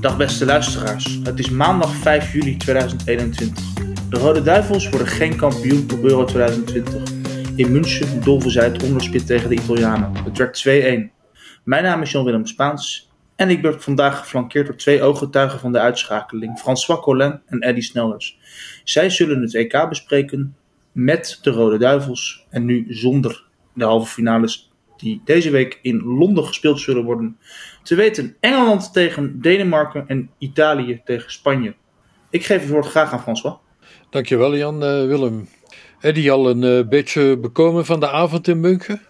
Dag beste luisteraars, het is maandag 5 juli 2021. De Rode Duivels worden geen kampioen op Euro 2020. In München dolven zij het onderspit tegen de Italianen. Het werd 2-1. Mijn naam is Jan-Willem Spaans en ik word vandaag geflankeerd door twee ooggetuigen van de uitschakeling, François Collin en Eddy Snellers. Zij zullen het EK bespreken met de Rode Duivels en nu zonder de halve finales die deze week in Londen gespeeld zullen worden. Te weten Engeland tegen Denemarken en Italië tegen Spanje. Ik geef het woord graag aan François. Dankjewel Jan uh, Willem. Eddie al een uh, beetje bekomen van de avond in München?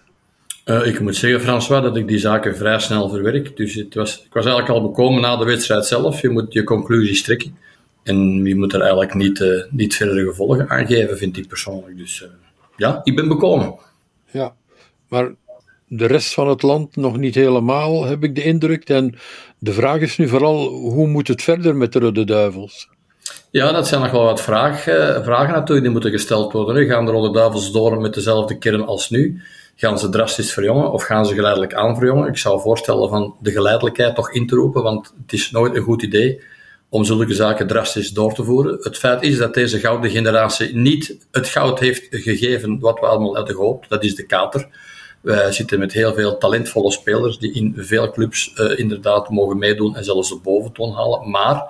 Uh, ik moet zeggen, François, dat ik die zaken vrij snel verwerk. Dus het was, ik was eigenlijk al bekomen na de wedstrijd zelf. Je moet je conclusies trekken. En je moet er eigenlijk niet, niet verder gevolgen aan geven, vind ik persoonlijk. Dus ja, ik ben bekomen. Ja, maar de rest van het land nog niet helemaal, heb ik de indruk. En de vraag is nu vooral, hoe moet het verder met de Rode Duivels? Ja, dat zijn nog wel wat vraag, eh, vragen natuurlijk die moeten gesteld worden. Gaan de Rode Duivels door met dezelfde kern als nu? Gaan ze drastisch verjongen of gaan ze geleidelijk aan verjongen? Ik zou voorstellen van de geleidelijkheid toch in te roepen, want het is nooit een goed idee om zulke zaken drastisch door te voeren. Het feit is dat deze gouden generatie niet het goud heeft gegeven wat we allemaal hadden gehoopt. Dat is de kater. Wij zitten met heel veel talentvolle spelers die in veel clubs uh, inderdaad mogen meedoen en zelfs de boventoon halen. Maar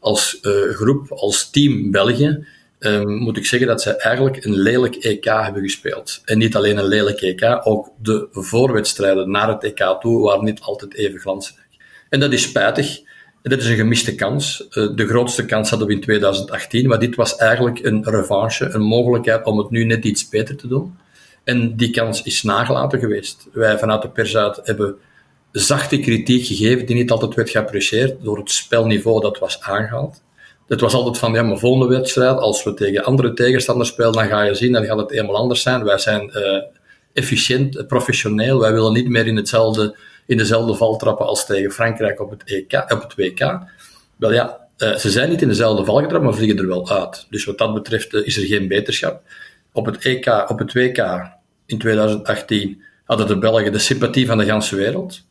als uh, groep, als team België, um, moet ik zeggen dat ze eigenlijk een lelijk EK hebben gespeeld. En niet alleen een lelijk EK, ook de voorwedstrijden naar het EK toe waren niet altijd even glansrijk. En dat is spijtig. En dat is een gemiste kans. De grootste kans hadden we in 2018, maar dit was eigenlijk een revanche, een mogelijkheid om het nu net iets beter te doen. En die kans is nagelaten geweest. Wij vanuit de pers uit hebben zachte kritiek gegeven, die niet altijd werd geapprecieerd door het spelniveau dat was aangehaald. Het was altijd van, ja, maar volgende wedstrijd, als we tegen andere tegenstanders spelen, dan ga je zien, dan gaat het helemaal anders zijn. Wij zijn uh, efficiënt, professioneel, wij willen niet meer in, hetzelfde, in dezelfde val trappen als tegen Frankrijk op het, EK, op het WK. Wel ja, uh, ze zijn niet in dezelfde val getrapt, maar vliegen er wel uit. Dus wat dat betreft is er geen beterschap. Op het EK, op het WK in 2018 hadden de Belgen de sympathie van de hele wereld.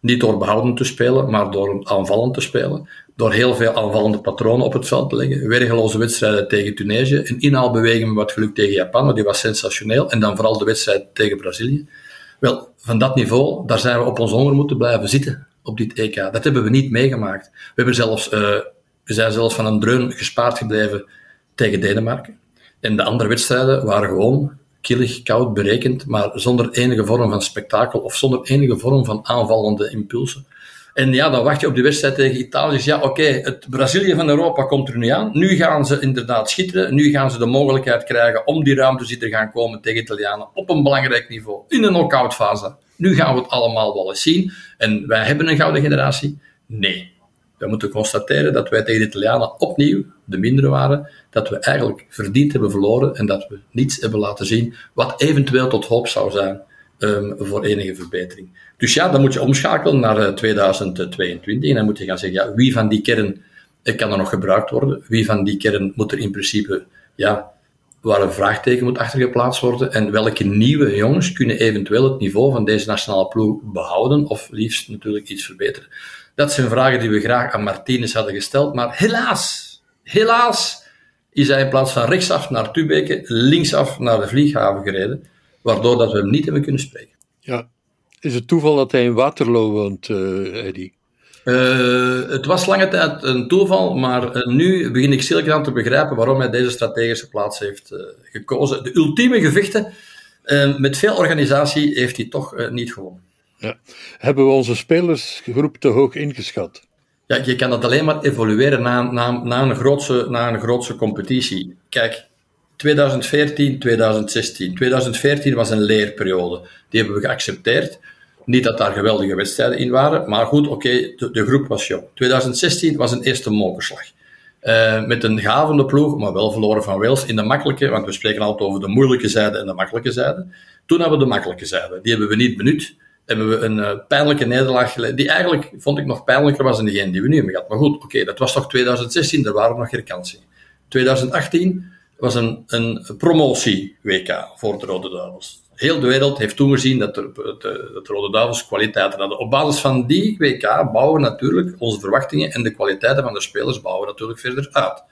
Niet door behouden te spelen, maar door aanvallend te spelen. Door heel veel aanvallende patronen op het veld te leggen. Weergeloze wedstrijden tegen Tunesië. Een inhaalbeweging wat geluk tegen Japan, maar die was sensationeel. En dan vooral de wedstrijd tegen Brazilië. Wel, van dat niveau, daar zijn we op ons honger moeten blijven zitten op dit EK. Dat hebben we niet meegemaakt. We, hebben zelfs, uh, we zijn zelfs van een dreun gespaard gebleven tegen Denemarken. En de andere wedstrijden waren gewoon killig, koud, berekend, maar zonder enige vorm van spektakel of zonder enige vorm van aanvallende impulsen. En ja, dan wacht je op de wedstrijd tegen Italië. Dus ja, oké, het Brazilië van Europa komt er nu aan. Nu gaan ze inderdaad schitteren. Nu gaan ze de mogelijkheid krijgen om die ruimte die er gaan komen tegen Italianen op een belangrijk niveau in een knock-out fase. Nu gaan we het allemaal wel eens zien. En wij hebben een gouden generatie. Nee, we moeten constateren dat wij tegen de Italianen opnieuw de mindere waren, dat we eigenlijk verdiend hebben verloren en dat we niets hebben laten zien wat eventueel tot hoop zou zijn um, voor enige verbetering. Dus ja, dan moet je omschakelen naar 2022 en dan moet je gaan zeggen, ja, wie van die kern kan er nog gebruikt worden? Wie van die kern moet er in principe, ja, waar een vraagteken moet achtergeplaatst worden en welke nieuwe jongens kunnen eventueel het niveau van deze nationale ploeg behouden of liefst natuurlijk iets verbeteren. Dat zijn vragen die we graag aan Martinez hadden gesteld, maar helaas, helaas is hij in plaats van rechtsaf naar Tubeke, linksaf naar de vlieghaven gereden, waardoor dat we hem niet hebben kunnen spreken. Ja, is het toeval dat hij in Waterloo woont, uh, Eddie? Uh, het was lange tijd een toeval, maar uh, nu begin ik stilletjes aan te begrijpen waarom hij deze strategische plaats heeft uh, gekozen. De ultieme gevechten met veel organisatie heeft hij toch niet gewonnen. Ja. Hebben we onze spelersgroep te hoog ingeschat? Ja, je kan dat alleen maar evolueren na, na, na, een, grootse, na een grootse competitie. Kijk, 2014, 2016. 2014 was een leerperiode. Die hebben we geaccepteerd. Niet dat daar geweldige wedstrijden in waren, maar goed, oké, de, groep was jong. 2016 was een eerste mokerslag. Uh, met een gavende ploeg, maar wel verloren van Wales in de makkelijke, want we spreken altijd over de moeilijke zijde en de makkelijke zijde. Toen hadden we de makkelijke zijde. Die hebben we niet benut hebben we een uh, pijnlijke nederlaag geleden, die eigenlijk, vond ik, nog pijnlijker was dan degene die we nu hebben gehad. Maar goed, oké, dat was toch 2016, er waren nog geen kansen. 2018 was een, een promotie-WK voor de Rode Duivels. heel de wereld heeft toegezien dat de, de, de Rode Duivels kwaliteiten hadden. Op basis van die WK bouwen we natuurlijk onze verwachtingen en de kwaliteiten van de spelers bouwen we natuurlijk verder uit.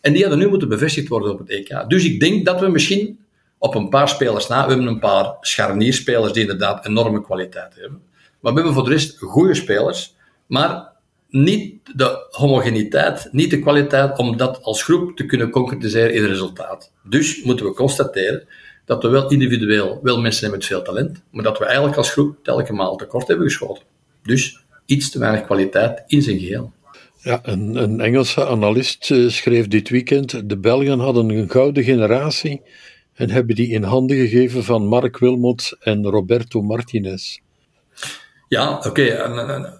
En die hadden nu moeten bevestigd worden op het EK. Dus ik denk dat we misschien op een paar spelers na, we hebben een paar scharnierspelers die inderdaad enorme kwaliteit hebben. Maar we hebben voor de rest goede spelers, maar niet de homogeniteit, niet de kwaliteit om dat als groep te kunnen concretiseren in resultaat. Dus moeten we constateren dat we wel individueel wel mensen hebben met veel talent, maar dat we eigenlijk als groep telkens maal tekort hebben geschoten. Dus iets te weinig kwaliteit in zijn geheel. Ja, een, een Engelse analist eh, schreef dit weekend: de Belgen hadden een gouden generatie en hebben die in handen gegeven van Mark Wilmot en Roberto Martinez. Ja, oké.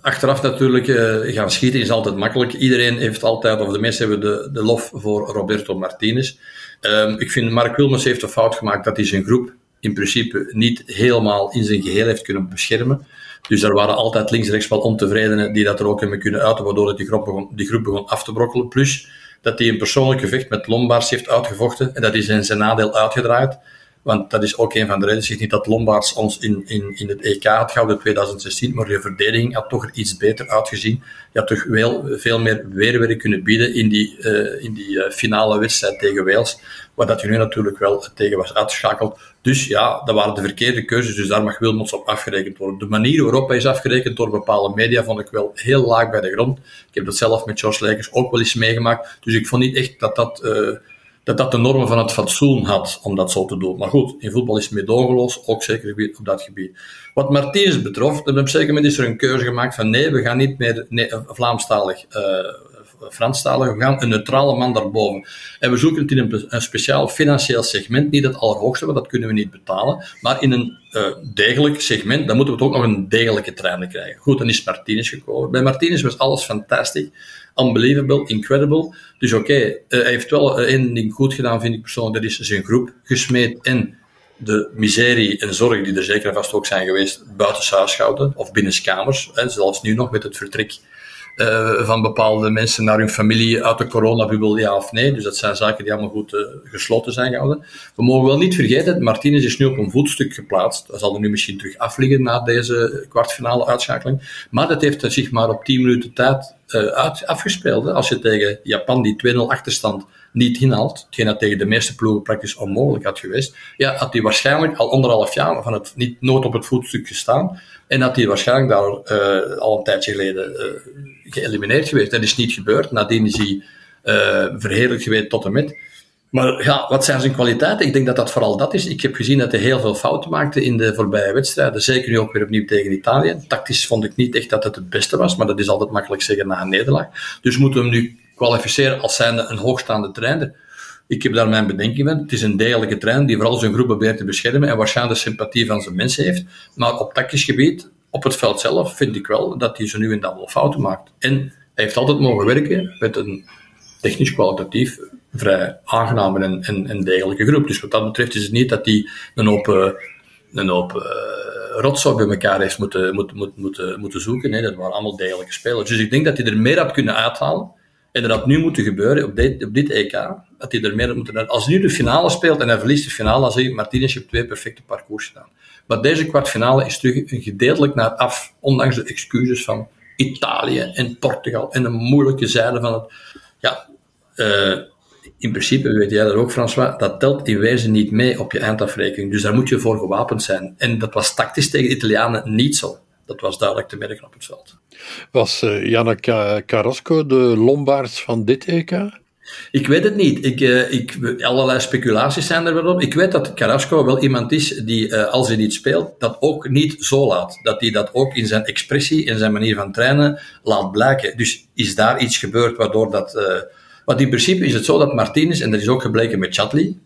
Achteraf natuurlijk uh, gaan schieten is altijd makkelijk. Iedereen heeft altijd, of de meesten hebben de, de lof voor Roberto Martinez. Um, ik vind Mark Wilmers heeft de fout gemaakt dat hij zijn groep in principe niet helemaal in zijn geheel heeft kunnen beschermen. Dus er waren altijd links-rechts wel ontevredenen die dat er ook hebben kunnen uiten, waardoor die, groep begon, die groep begon af te brokkelen. Plus dat hij een persoonlijk gevecht met Lombaars heeft uitgevochten en dat is in zijn nadeel uitgedraaid. Want dat is ook een van de redenen. niet dat Lombaards ons in, in, in het EK had gehouden 2016, maar je verdediging had toch er iets beter uitgezien. Je had toch wel veel meer weerwerk kunnen bieden in die, uh, in die uh, finale wedstrijd tegen Wales, waar dat je nu natuurlijk wel tegen was uitgeschakeld. Dus ja, dat waren de verkeerde keuzes, dus daar mag Wilmots op afgerekend worden. De manier waarop hij is afgerekend door bepaalde media vond ik wel heel laag bij de grond. Ik heb dat zelf met George Lakers ook wel eens meegemaakt, dus ik vond niet echt dat dat... Uh, dat dat de normen van het fatsoen had om dat zo te doen. Maar goed, in voetbal is het meedogenloos, ook zeker op dat gebied. Wat Martinez betrof, op een zeker moment is er een keuze gemaakt van nee, we gaan niet meer Vlaamstalig, uh, Franstalig, we gaan een neutrale man daarboven. En we zoeken het in een, speciaal financieel segment, niet het allerhoogste, want dat kunnen we niet betalen, maar in een uh, degelijk segment, dan moeten we ook nog een degelijke trainer krijgen. Goed, dan is Martinez gekomen. Bij Martinez was alles fantastisch unbelievable, incredible. Dus oké, uh, hij heeft wel uh, één ding goed gedaan, vind ik persoonlijk, dat is zijn groep gesmeed en de miserie en zorg die er zeker en vast ook zijn geweest buiten huishouden of binnenskamers, zelfs nu nog met het vertrek uh, van bepaalde mensen naar hun familie uit de coronabubbel, ja of nee. Dus dat zijn zaken die allemaal goed uh, gesloten zijn gehouden. We mogen wel niet vergeten, Martinez is nu op een voetstuk geplaatst. Dat zal er nu misschien terug afliggen na deze kwartfinale uitschakeling. Maar dat heeft zich maar op 10 minuten tijd afgespeeld. Als je tegen Japan die 2-0 achterstand niet inhaalt, hetgeen dat tegen de meeste ploegen praktisch onmogelijk had geweest, ja, had hij waarschijnlijk al anderhalf jaar van het, niet nooit op het voetstuk gestaan. En had hij waarschijnlijk daar uh, al een tijdje geleden uh, geëlimineerd geweest. Dat is niet gebeurd. Nadien is hij uh, verheerlijk geweest tot en met. Maar ja, wat zijn zijn kwaliteiten? Ik denk dat dat vooral dat is. Ik heb gezien dat hij heel veel fouten maakte in de voorbije wedstrijden. Zeker nu ook weer opnieuw tegen Italië. Tactisch vond ik niet echt dat het het beste was, maar dat is altijd makkelijk zeggen na een nederlaag. Dus moeten we hem nu kwalificeren als zijnde een hoogstaande trainer. Ik heb daar mijn bedenking van. Het is een degelijke trainer die vooral zijn groep probeert te beschermen en waarschijnlijk de sympathie van zijn mensen heeft. Maar op tactisch gebied, op het veld zelf, vind ik wel dat hij zo nu en dan wel fouten maakt. En hij heeft altijd mogen werken met een technisch kwalitatief vrij aangename en, en, degelijke groep. Dus wat dat betreft is het niet dat hij een hoop, een hoop uh, rotzooi bij elkaar heeft moeten, moeten, moeten, moeten, moeten zoeken. Nee, dat waren allemaal degelijke spelers. Dus ik denk dat hij er meer had kunnen uithalen en dat had nu moeten gebeuren op dit, op dit EK. Dat hij er meer moeten Als hij nu de finale speelt en hij verliest de finale, dan zeg ik, Martinez, je twee perfecte parcours gedaan. Maar deze kwartfinale is terug gedeeltelijk naar af, ondanks de excuses van Italië en Portugal en de moeilijke zijde van het. Ja, uh, in principe, weet jij dat ook, François, dat telt in wezen niet mee op je eindafrekening. Dus daar moet je voor gewapend zijn. En dat was tactisch tegen de Italianen niet zo. Dat was duidelijk te merken op het veld. Was uh, Janne Carrasco de Lombaards van dit EK? Ik weet het niet. Ik, uh, ik, allerlei speculaties zijn er wel op. Ik weet dat Carrasco wel iemand is die, uh, als hij niet speelt, dat ook niet zo laat. Dat hij dat ook in zijn expressie, in zijn manier van trainen, laat blijken. Dus is daar iets gebeurd waardoor dat... Uh, want in principe is het zo dat Martinez, en dat is ook gebleken met Chatley,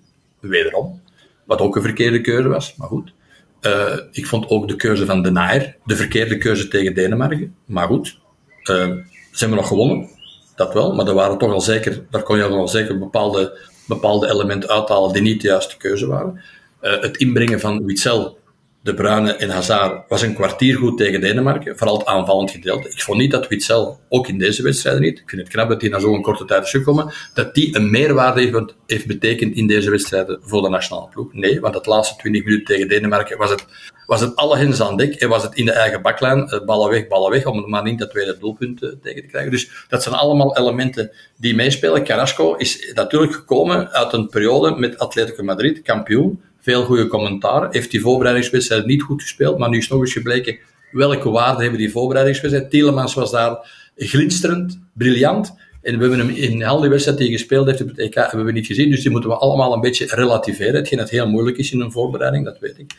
wederom, wat ook een verkeerde keuze was, maar goed. Ik vond ook de keuze van De Nair de verkeerde keuze tegen Denemarken. Maar goed, ze hebben nog gewonnen. Dat wel, maar er waren toch al zeker, daar kon je al zeker bepaalde, bepaalde elementen uithalen die niet de juiste keuze waren. Uh, het inbrengen van Witzel De Bruyne en Hazard was een kwartier goed tegen Denemarken, vooral het aanvallend gedeelte. Ik vond niet dat Witzel, ook in deze wedstrijden niet, ik vind het knap dat hij na zo'n korte tijd is gekomen, dat die een meerwaarde heeft, heeft betekend in deze wedstrijden voor de nationale ploeg. Nee, want het laatste 20 minuten tegen Denemarken was het, was het alle hens aan dek en was het in de eigen baklijn, eh, ballen weg, ballen weg, om maar niet dat tweede doelpunt eh, tegen te krijgen. Dus dat zijn allemaal elementen die meespelen. Carrasco is natuurlijk gekomen uit een periode met Atletico Madrid, kampioen, veel goede commentaar. Heeft die voorbereidingswedstrijd niet goed gespeeld, maar nu is nog eens gebleken welke waarde hebben die voorbereidingswedstrijd. Tielemans was daar glinsterend, briljant. En we hebben hem in al die wedstrijd die hij gespeeld heeft op het EK hebben we niet gezien. Dus die moeten we allemaal een beetje relativeren. Hetgeen het heel moeilijk is in een voorbereiding, dat weet ik.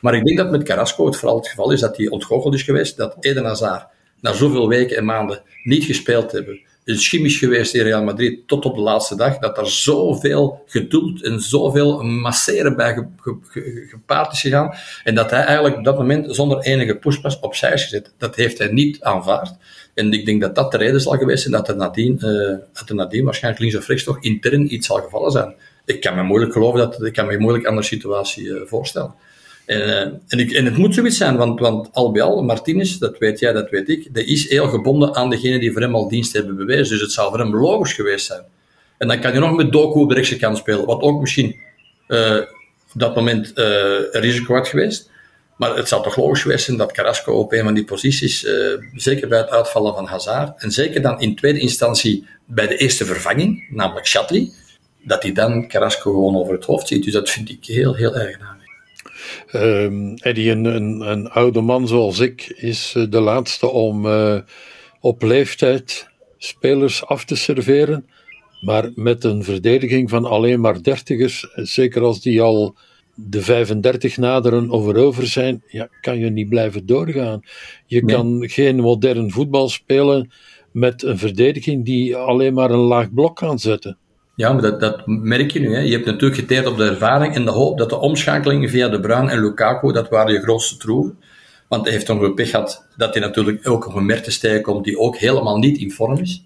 Maar ik denk dat met Carrasco het vooral het geval is dat hij ontgoocheld is geweest. Dat Eden Hazard na zoveel weken en maanden niet gespeeld hebben chemisch geweest in Real Madrid tot op de laatste dag, dat er zoveel geduld en zoveel masseren bij gepaard is gegaan. En dat hij eigenlijk op dat moment zonder enige pushpas opzij is gezet. Dat heeft hij niet aanvaard. En ik denk dat dat de reden zal geweest zijn dat er nadien, uh, dat er nadien waarschijnlijk links of rechts toch intern iets zal gevallen zijn. Ik kan me moeilijk geloven dat, ik kan me moeilijk een andere situatie uh, voorstellen. En, uh, en, en, het moet zoiets zijn, want, want al bij al, Martinez, dat weet jij, dat weet ik, die is heel gebonden aan degene die voor hem al dienst hebben bewezen. Dus het zou voor hem logisch geweest zijn. En dan kan je nog met Doku op de rechtse kant spelen, wat ook misschien uh, op dat moment uh, een risico had geweest. Maar het zou toch logisch geweest zijn dat Carrasco op een van die posities, zeker bij het uitvallen van Hazard, en zeker dan in tweede instantie bij de eerste vervanging, namelijk Shatley, dat hij dan Carrasco gewoon over het hoofd ziet. Dus dat vind ik heel, heel erg naar. Um, Eddie, een, een, een, oude man zoals ik, is eh, de laatste om uh, op leeftijd spelers af te serveren. Maar met een verdediging van alleen maar dertigers, zeker als die al de 35 naderen of erover zijn, ja, kan je niet blijven doorgaan. Je kan geen modern voetbal spelen met een verdediging die alleen maar een laag blok kan zetten. Ja, maar dat, dat merk je nu. Hè. Je hebt natuurlijk geteerd op de ervaring en de hoop dat de omschakeling via De Bruin en Lukaku, dat waren je grootste troeven. Want hij heeft een pech gehad dat hij natuurlijk ook op een Mertens tegenkomt die ook helemaal niet in vorm is.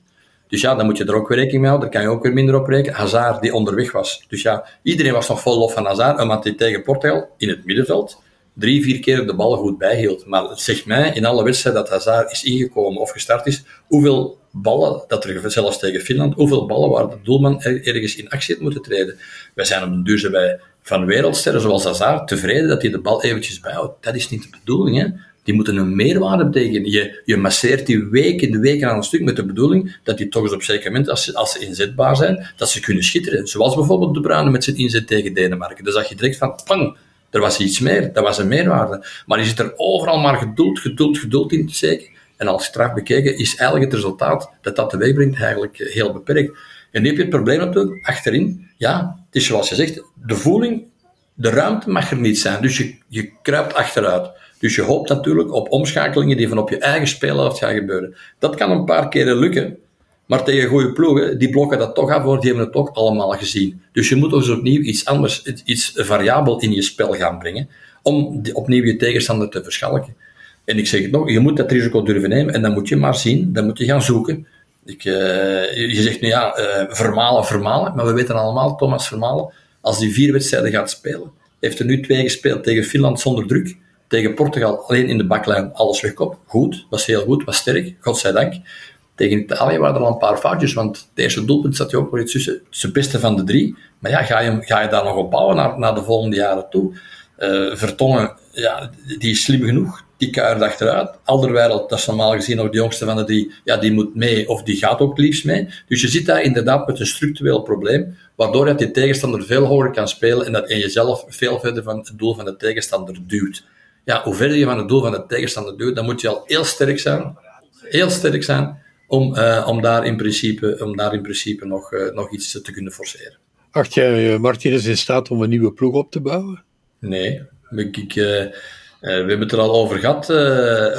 Dus ja, dan moet je er ook weer rekening mee houden. Daar kan je ook weer minder op rekenen. Hazard die onderweg was. Dus ja, iedereen was nog vol lof van Hazard, omdat hij tegen Portugal in het middenveld drie, vier keer de bal goed bijhield. Maar het zegt mij in alle wedstrijden dat Hazard is ingekomen of gestart is, hoeveel ballen, dat er zelfs tegen Finland, hoeveel ballen waar de doelman ergens in actie had moeten treden. Wij zijn op de duur bij van wereldsterren zoals Hazard tevreden dat hij de bal eventjes bijhoudt. Dat is niet de bedoeling, hè. Die moeten een meerwaarde betekenen. Je, je masseert die weken de weken aan een stuk met de bedoeling dat die toch eens op zeker moment, als ze, als ze inzetbaar zijn, dat ze kunnen schitteren. Zoals bijvoorbeeld De Bruyne met zijn inzet tegen Denemarken. Dus dat je direct van, pang, er was iets meer, dat was een meerwaarde. Maar je zit er overal maar geduld, geduld, geduld in te steken. En als straf bekeken is eigenlijk het resultaat dat dat teweeg brengt eigenlijk heel beperkt. En nu heb je het probleem natuurlijk achterin. Ja, het is zoals je zegt, de voeling, de ruimte mag er niet zijn. Dus je, je kruipt achteruit. Dus je hoopt natuurlijk op omschakelingen die van op je eigen speelhelft gaan gebeuren. Dat kan een paar keren lukken. Maar tegen goede ploegen, die blokken dat toch af, want die hebben het ook allemaal gezien. Dus je moet dus opnieuw iets anders, iets variabel in je spel gaan brengen, om opnieuw je tegenstander te verschalken. En ik zeg het nog, je moet dat risico durven nemen en dan moet je maar zien, dan moet je gaan zoeken. Ik, uh, je zegt nu ja, uh, Vermalen, Vermalen, maar we weten allemaal, Thomas Vermalen, als die vier wedstrijden gaat spelen, heeft er nu twee gespeeld tegen Finland zonder druk, tegen Portugal alleen in de baklijn alles wegkop. Goed, was heel goed, was sterk, godzijdank. Tegen Italië waren er al een paar foutjes, want het eerste doelpunt zat je ook wel iets tussen. Het is beste van de drie. Maar ja, ga je, ga je daar nog op bouwen naar, naar de volgende jaren toe? Uh, Vertongen, ja, die is slim genoeg. Die kuiert achteruit. Alderweireld, dat is normaal gezien nog de jongste van de drie, ja, die moet mee of die gaat ook liefst mee. Dus je zit daar inderdaad met een structureel probleem, waardoor je die tegenstander veel hoger kan spelen en dat je jezelf veel verder van het doel van de tegenstander duwt. Ja, hoe verder je van het doel van de tegenstander duwt, dan moet je al heel sterk zijn. Heel sterk zijn om, uh, om, daar, in principe, om daar in principe nog, uh, nog iets te kunnen forceren. Acht jij uh, Martinez in staat om een nieuwe ploeg op te bouwen? Nee, ik, ik we hebben het er al over gehad.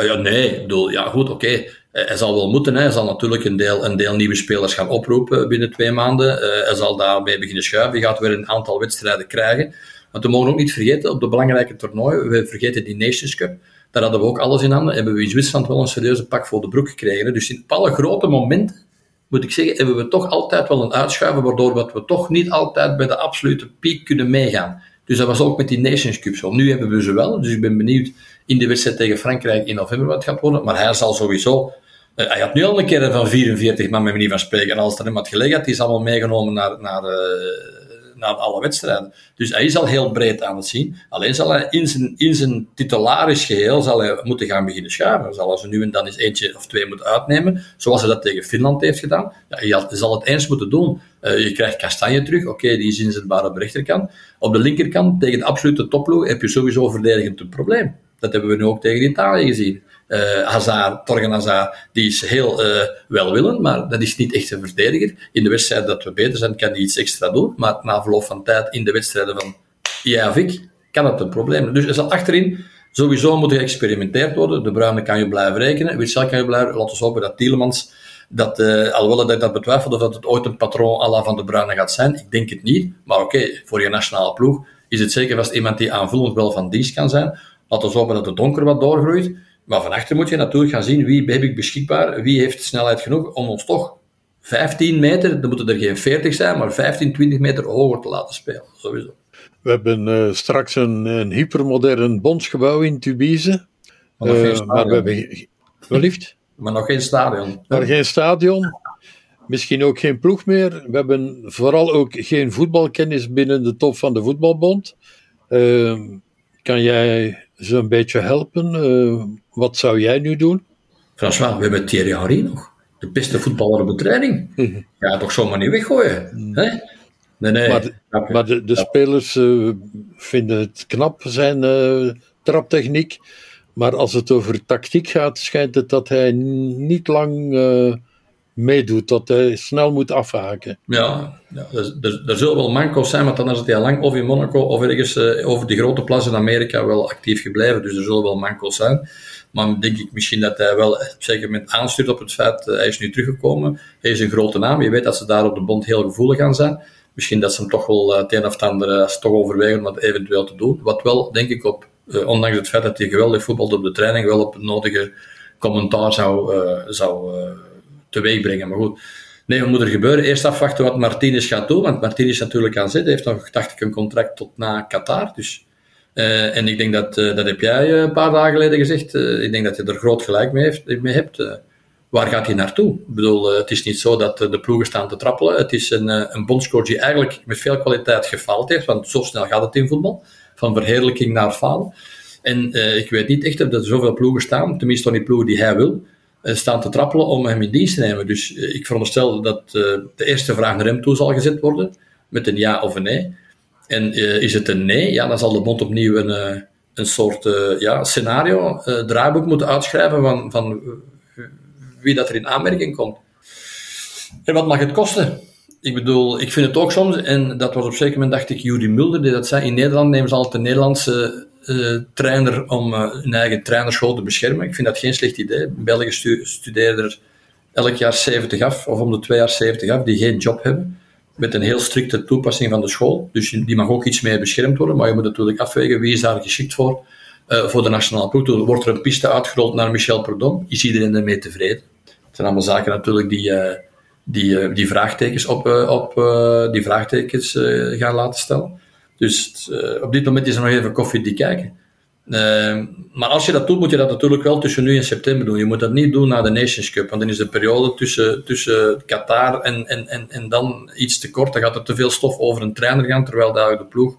ja, nee, ik bedoel, ja goed, oké. Hij zal wel moeten, hè. hij zal natuurlijk een deel, een deel nieuwe spelers gaan oproepen binnen twee maanden. hij zal daarmee beginnen schuiven, hij gaat weer een aantal wedstrijden krijgen. Want we mogen ook niet vergeten, op de belangrijke toernooien, we vergeten die Nations Cup, daar hadden we ook alles in handen. Hebben we in Zwitserland wel een serieuze pak voor de broek gekregen. Dus in alle grote momenten, moet ik zeggen, hebben we toch altijd wel een uitschuiven, waardoor we toch niet altijd bij de absolute piek kunnen meegaan. Dus dat was ook met die Nations Cup zo. Nu hebben we ze wel, dus ik ben benieuwd in de wedstrijd tegen Frankrijk in november wat gaat worden. Maar hij zal sowieso... Uh, hij had nu al een keer van 44 man met manier van spreken. En als er iemand gelegen had, die is allemaal meegenomen naar, naar, uh, naar alle wedstrijden. Dus hij is al heel breed aan het zien. Alleen zal hij in zijn, in zijn titularis geheel zal hij moeten gaan beginnen schuiven. Zal hij nu en dan eens eentje of twee moeten uitnemen, zoals hij dat tegen Finland heeft gedaan. Ja, je zal het eens moeten doen. Uh, je krijgt Kastanje terug, oké, die is inzetbaar op de rechterkant. Op de linkerkant, tegen de absolute topploeg, heb je sowieso verdedigend een probleem. Dat hebben we nu ook tegen Italië gezien. Uh, Hazard, Torgen Hazard, die is heel uh, welwillend, maar dat is niet echt een verdediger. In de wedstrijd dat we beter zijn, kan hij iets extra doen, maar na verloop van tijd in de wedstrijden van jij of ik, kan het een probleem. Dus er zal achterin sowieso moeten geëxperimenteerd worden. De Bruine kan je blijven rekenen, Witsel kan je blijven, laten we hopen dat Tielemans, dat, uh, alhoewel dat dat betwijfel of dat het ooit een patroon à la Van de Bruyne gaat zijn, ik denk het niet, maar oké, voor je nationale ploeg is het zeker vast iemand die aanvullend wel van dienst kan zijn. Laten we hopen dat het donker wat doorgroeit. Maar van achter moet je natuurlijk gaan zien wie heb ik beschikbaar, wie heeft snelheid genoeg om ons toch 15 meter, dan moeten er geen 40 zijn, maar 15, 20 meter hoger te laten spelen. Sowieso. We hebben uh, straks een, een, hypermodern bondsgebouw in Tubize. Maar, uh, maar we hebben. Wellicht? Maar nog geen stadion. Maar geen stadion. Misschien ook geen ploeg meer. We hebben vooral ook geen voetbalkennis binnen de top van de voetbalbond. Uh, kan jij ze een beetje helpen? Uh, wat zou jij nu doen? François, we hebben Thierry Henry nog. De beste voetballer op de training. Ja, toch zomaar niet weggooien. Hè? Nee, nee. Maar, de, maar de, de spelers uh, vinden het knap, zijn uh, traptechniek. Maar als het over tactiek gaat, schijnt het dat hij niet lang meedoet, dat hij snel moet afhaken. Ja, ja er, er, er, zullen wel manco's zijn, want dan is het heel lang of in Monaco of ergens uh, over die grote plaatsen in Amerika wel actief gebleven. Dus er zullen wel manco's zijn. Maar denk ik misschien dat hij wel op een zeker moment aanstuurt op het feit, uh, hij is nu teruggekomen, hij is een grote naam, je weet dat ze daar op de bond heel gevoelig gaan zijn. Misschien dat ze hem toch wel uh, het een of het ander toch overwegen om dat eventueel te doen. Wat wel, denk ik, op, ondanks het feit dat hij geweldig voetbalt op de training, wel op het nodige commentaar zou, zou teweeg brengen. Maar goed, nee, wat moet er gebeuren? Eerst afwachten wat Martinez gaat doen, want Martinez natuurlijk aan zit. Heeft nog, dacht ik, een contract tot na Qatar. Dus, uh, en ik denk dat, uh, dat heb jij een paar dagen geleden gezegd. Ik denk dat je er groot gelijk mee, mee hebt. waar gaat hij naartoe? Ik bedoel, het is niet zo dat de ploegen staan te trappelen. Het is een, een bondscoach die eigenlijk met veel kwaliteit gefaald heeft, want zo snel gaat het in voetbal. Van verheerlijking naar falen. En ik weet niet echt of er zoveel ploegen staan, tenminste niet ploegen die hij wil, eh, staan te trappelen om hem in dienst te nemen. Dus eh, ik veronderstel dat eh, de eerste vraag naar hem toe zal gezet worden, met een ja of een nee. En is het een nee, ja, dan zal de bond opnieuw een, een soort ja, scenario, draaiboek moeten uitschrijven van, van wie dat er in aanmerking komt. En wat mag het kosten? Ik bedoel, ik vind het ook soms, en dat was op zeker moment, dacht ik, Jury Mulder, die dat zei, in Nederland nemen ze altijd de Nederlandse uh, trainer om uh, hun eigen trainerschool te beschermen. Ik vind dat geen slecht idee. België stu er elk jaar 70 af, of om de twee jaar 70 af, die geen job hebben. Met een heel strikte toepassing van de school. Dus die mag ook iets meer beschermd worden. Maar je moet natuurlijk afwegen wie is daar geschikt voor. Uh, voor de nationale ploeg. Wordt er een piste uitgerold naar Michel Perdon. Is iedereen ermee tevreden? Het zijn allemaal zaken natuurlijk die, die, die vraagtekens, op, op, die vraagtekens gaan laten stellen. Dus uh, op dit moment is er nog even koffiedik kijken. Uh, maar als je dat doet, moet je dat natuurlijk wel tussen nu en september doen. Je moet dat niet doen na de Nations Cup, want dan is de periode tussen, tussen Qatar en, en, en, en dan iets te kort. Dan gaat er te veel stof over een trainer gaan, terwijl daar de ploeg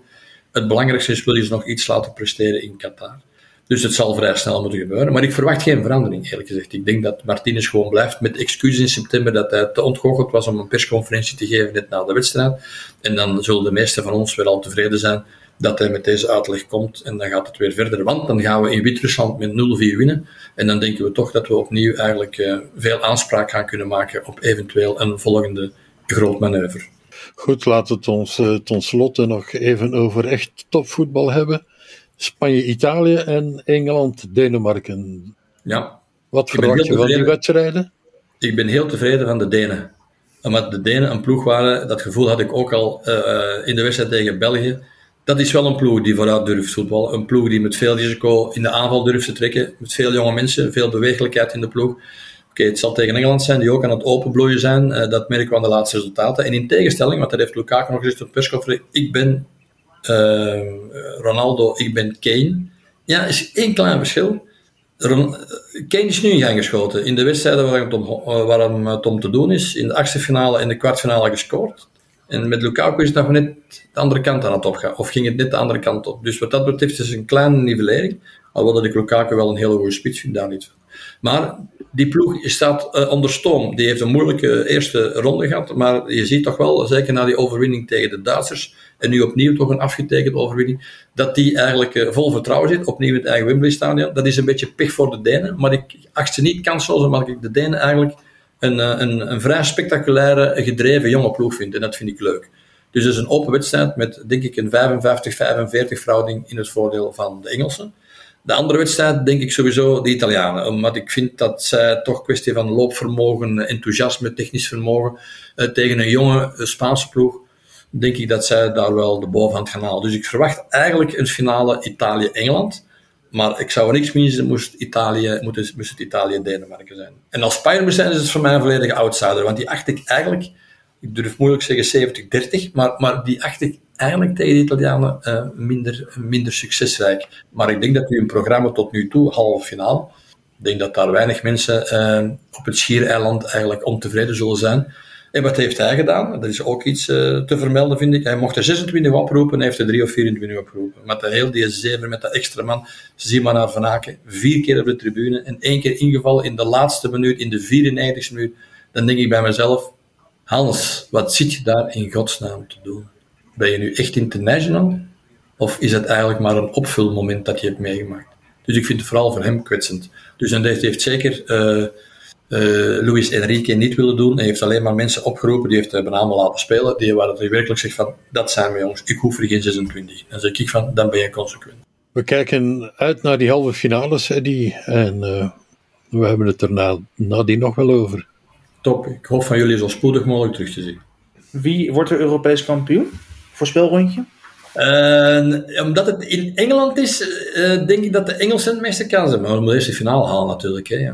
het belangrijkste is, wil je ze nog iets laten presteren in Qatar. Dus het zal vrij snel moeten gebeuren. Maar ik verwacht geen verandering, eerlijk gezegd. Ik denk dat Martinez gewoon blijft met excuses in september dat hij te ontgoocheld was om een persconferentie te geven net na de wedstrijd. En dan zullen de meesten van ons weer al tevreden zijn dat hij met deze uitleg komt. En dan gaat het weer verder. Want dan gaan we in Wit-Rusland met 0-4 winnen. En dan denken we toch dat we opnieuw eigenlijk uh, veel aanspraak gaan kunnen maken op eventueel een volgende groot manoeuvre. Goed, laten we het ons uh, ten slotte nog even over echt topvoetbal hebben. Spanje-Italië en Engeland-Denemarken. Ja. Wat verwacht je van die wedstrijden? Ik ben heel tevreden van de Denen. Omdat de Denen een ploeg waren, dat gevoel had ik ook al uh, in de wedstrijd tegen België. Dat is wel een ploeg die vooruit durft voetballen. Een ploeg die met veel risico in de aanval durft te trekken. Met veel jonge mensen, veel bewegelijkheid in de ploeg. Oké, okay, het zal tegen Engeland zijn, die ook aan het openbloeien zijn. Uh, dat merken we aan de laatste resultaten. En in tegenstelling, want dat heeft Lukaku nog gezegd op persconferentie, ik ben uh, Ronaldo, ik ben Kane. Ja, is één klein verschil. Kane is nu in gang. In de wedstrijden waar het om, om te doen is, in de achtste finale en de kwartfinale gescoord. En met Lukaku is het nog net de andere kant aan het opgaan. Of ging het net de andere kant op. Dus wat dat betreft is het een kleine nivellering. Alhoewel dat ik Lukaku wel een hele goede spits vind, daar niet van. Maar die ploeg staat uh, onder stoom. Die heeft een moeilijke eerste ronde gehad. Maar je ziet toch wel, zeker na die overwinning tegen de Duitsers. En nu opnieuw toch een afgetekende overwinning. Dat die eigenlijk uh, vol vertrouwen zit. Opnieuw in het eigen Wembley Stadion. Dat is een beetje pech voor de Denen. Maar ik acht ze niet kansloos. Omdat ik de Denen eigenlijk een, een, een vrij spectaculaire, gedreven jonge ploeg vind. En dat vind ik leuk. Dus het is een open wedstrijd met, denk ik, een 55-45 verhouding in het voordeel van de Engelsen. De andere wedstrijd denk ik sowieso de Italianen. Omdat ik vind dat zij toch kwestie van loopvermogen, enthousiasme, technisch vermogen uh, tegen een jonge Spaanse ploeg. Denk ik dat zij daar wel de bovenhand gaan halen. Dus ik verwacht eigenlijk een finale Italië-Engeland. Maar ik zou er niks missen, moest, Italië, moest, moest het Italië-Denemarken zijn. En als Bayern zijn, is het voor mij een volledige outsider. Want die acht ik eigenlijk, ik durf moeilijk zeggen 70-30, maar, maar die acht ik eigenlijk tegen de Italianen uh, minder, minder succesrijk. Maar ik denk dat u een programma tot nu toe, halve finale, ik denk dat daar weinig mensen uh, op het Schiereiland eigenlijk ontevreden zullen zijn. En wat heeft hij gedaan? Dat is ook iets uh, te vermelden, vind ik. Hij mocht er 26 oproepen en heeft er 3 of 24 opgeroepen. Met de heel die zeven, met dat extra man, zie maar naar Van Aken. Vier keer op de tribune en één keer ingevallen in de laatste minuut, in de 94 minuut. Dan denk ik bij mezelf, Hans, wat zit je daar in godsnaam te doen? Ben je nu echt international? Of is het eigenlijk maar een opvulmoment dat je hebt meegemaakt? Dus ik vind het vooral voor hem kwetsend. Dus en dat heeft zeker uh, Luis Enrique niet willen doen. Hij heeft alleen maar mensen opgeroepen, die heeft uh, allemaal laten spelen, die waar hij werkelijk zegt van, dat zijn we jongens, ik hoef er geen 26. En zeg ik van, dan ben je consequent. We kijken uit naar die halve finales, Eddie, en we hebben het er nadien nog wel over. Top, ik hoop van jullie zo spoedig mogelijk terug te zien. Wie wordt er Europees kampioen? Voorspelrondje? Uh, omdat het in Engeland is, uh, denk ik dat de Engelsen het meeste kans hebben. Maar we moeten eerst de finale halen natuurlijk. Hè.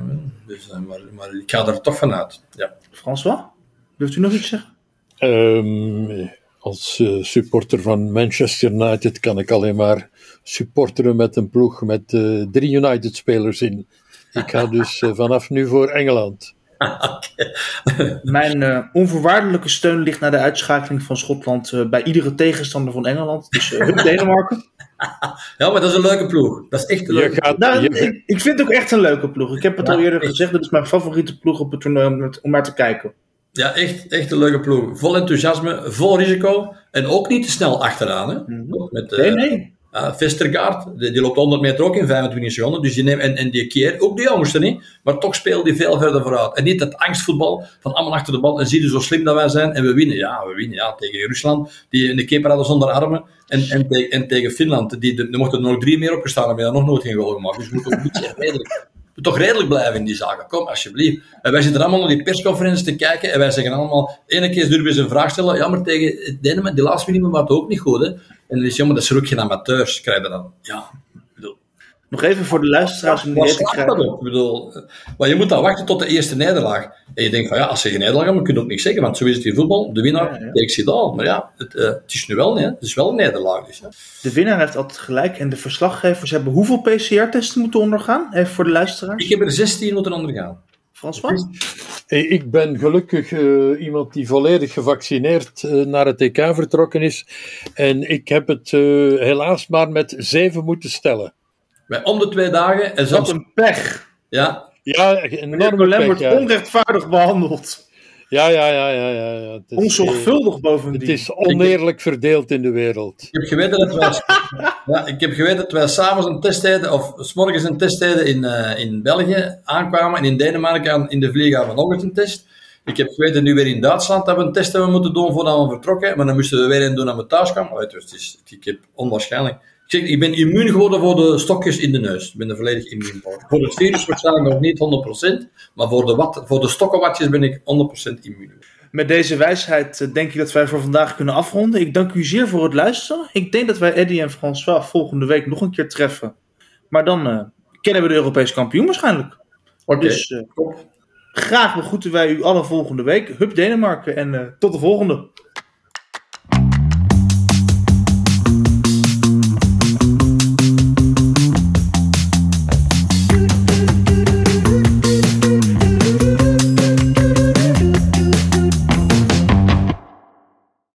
Dus, uh, maar, maar, ik ga er toch vanuit. Ja. François, durft u nog iets zeggen? Um, als supporter van Manchester United kan ik alleen maar supporteren met een ploeg met drie United-spelers in. Ik ga dus vanaf nu voor Engeland. Mijn uh, onvoorwaardelijke steun ligt naar de uitschakeling van Schotland uh, bij iedere tegenstander van Engeland. Dus uh, Denemarken. ja, maar dat is een leuke ploeg. Dat is echt een leuke gaat, nou, ik, ik, vind het ook echt een leuke ploeg. Ik heb het ja, al eerder echt. gezegd, dat is mijn favoriete ploeg op het toernooi om, om naar te kijken. Ja, echt, echt een leuke ploeg. Vol enthousiasme, vol risico en ook niet te snel achteraan. Hè? Mm -hmm. Met, nee, nee. Uh, Vestergaard, die, die, loopt 100 meter ook in 25 seconden. Dus die neemt, en, en die keer, ook de jongste niet, maar toch speelt die veel verder vooruit. En niet dat angstvoetbal van allemaal achter de bal en zie je zo slim dat wij zijn en we winnen. Ja, we winnen ja, tegen Rusland, die in de keeper hadden zonder armen. En, en, te, en tegen Finland, die, er mochten er nog drie meer opgestaan hebben, daar nog nooit geen goal gemaakt. Dus we moeten ook beetje redelijk, toch redelijk blijven in die zaken. Kom, alsjeblieft. En wij zitten allemaal naar die persconferenties te kijken en wij zeggen allemaal, ene keer durven we eens een vraag stellen. Ja, maar tegen Denemarken, die laatste minimum was ook niet goed, hè. En dan is jammer, dat is er ook geen amateurs, krijg je dan. Ja. Nog even voor de luisteraars om die. Dat op? Ik bedoel, maar je moet dan wachten tot de eerste nederlaag. En je denkt van ja, als ze geen nederlaag hebben, kun je ook niks zeggen, want zo is het in voetbal. De winnaar ja, it all. Maar ja, het, uh, het is nu wel, nee, het is wel een nederlaag. Dus, ja. De winnaar heeft altijd gelijk en de verslaggevers hebben hoeveel PCR-testen moeten ondergaan? Even voor de luisteraars. Ik heb er 16 moeten ondergaan. François? Ik ben gelukkig uh, iemand die volledig gevaccineerd uh, naar het EK vertrokken is. En ik heb het uh, helaas maar met zeven moeten stellen. Bij om de twee dagen. En Wat een pech. Ja. Ja, enorme pech. wordt ja. onrechtvaardig behandeld. Ja, ja, ja, ja. ja, ja. Het is, Onzorgvuldig bovendien. Het is oneerlijk verdeeld in de wereld. Ik heb geweten dat wij, ja, ik heb geweten dat wij s'avonds een test deden, of s morgens een test deden in, uh, in België aankwamen en in Denemarken in de vlieghaven nog eens een test. Ik heb geweten nu weer in Duitsland dat we een test hebben moeten doen voordat we vertrokken, maar dan moesten we weer een doen als we thuis kwamen. Oh, het is, ik heb onwaarschijnlijk. Ik, ben immuun geworden voor de stokjes in de neus. Ik ben er volledig immuun voor. Voor het virus waarschijnlijk nog niet 100%, maar voor de, wat, voor de stokkenwatjes ben ik 100% immuun. Met deze wijsheid denk ik dat wij voor vandaag kunnen afronden. Ik dank u zeer voor het luisteren. Ik denk dat wij Eddie en François volgende week nog een keer treffen. Maar dan uh, kennen we de Europese kampioen waarschijnlijk. Oké, okay. dus, uh, graag begroeten wij u alle volgende week. Hup Denemarken en uh, tot de volgende.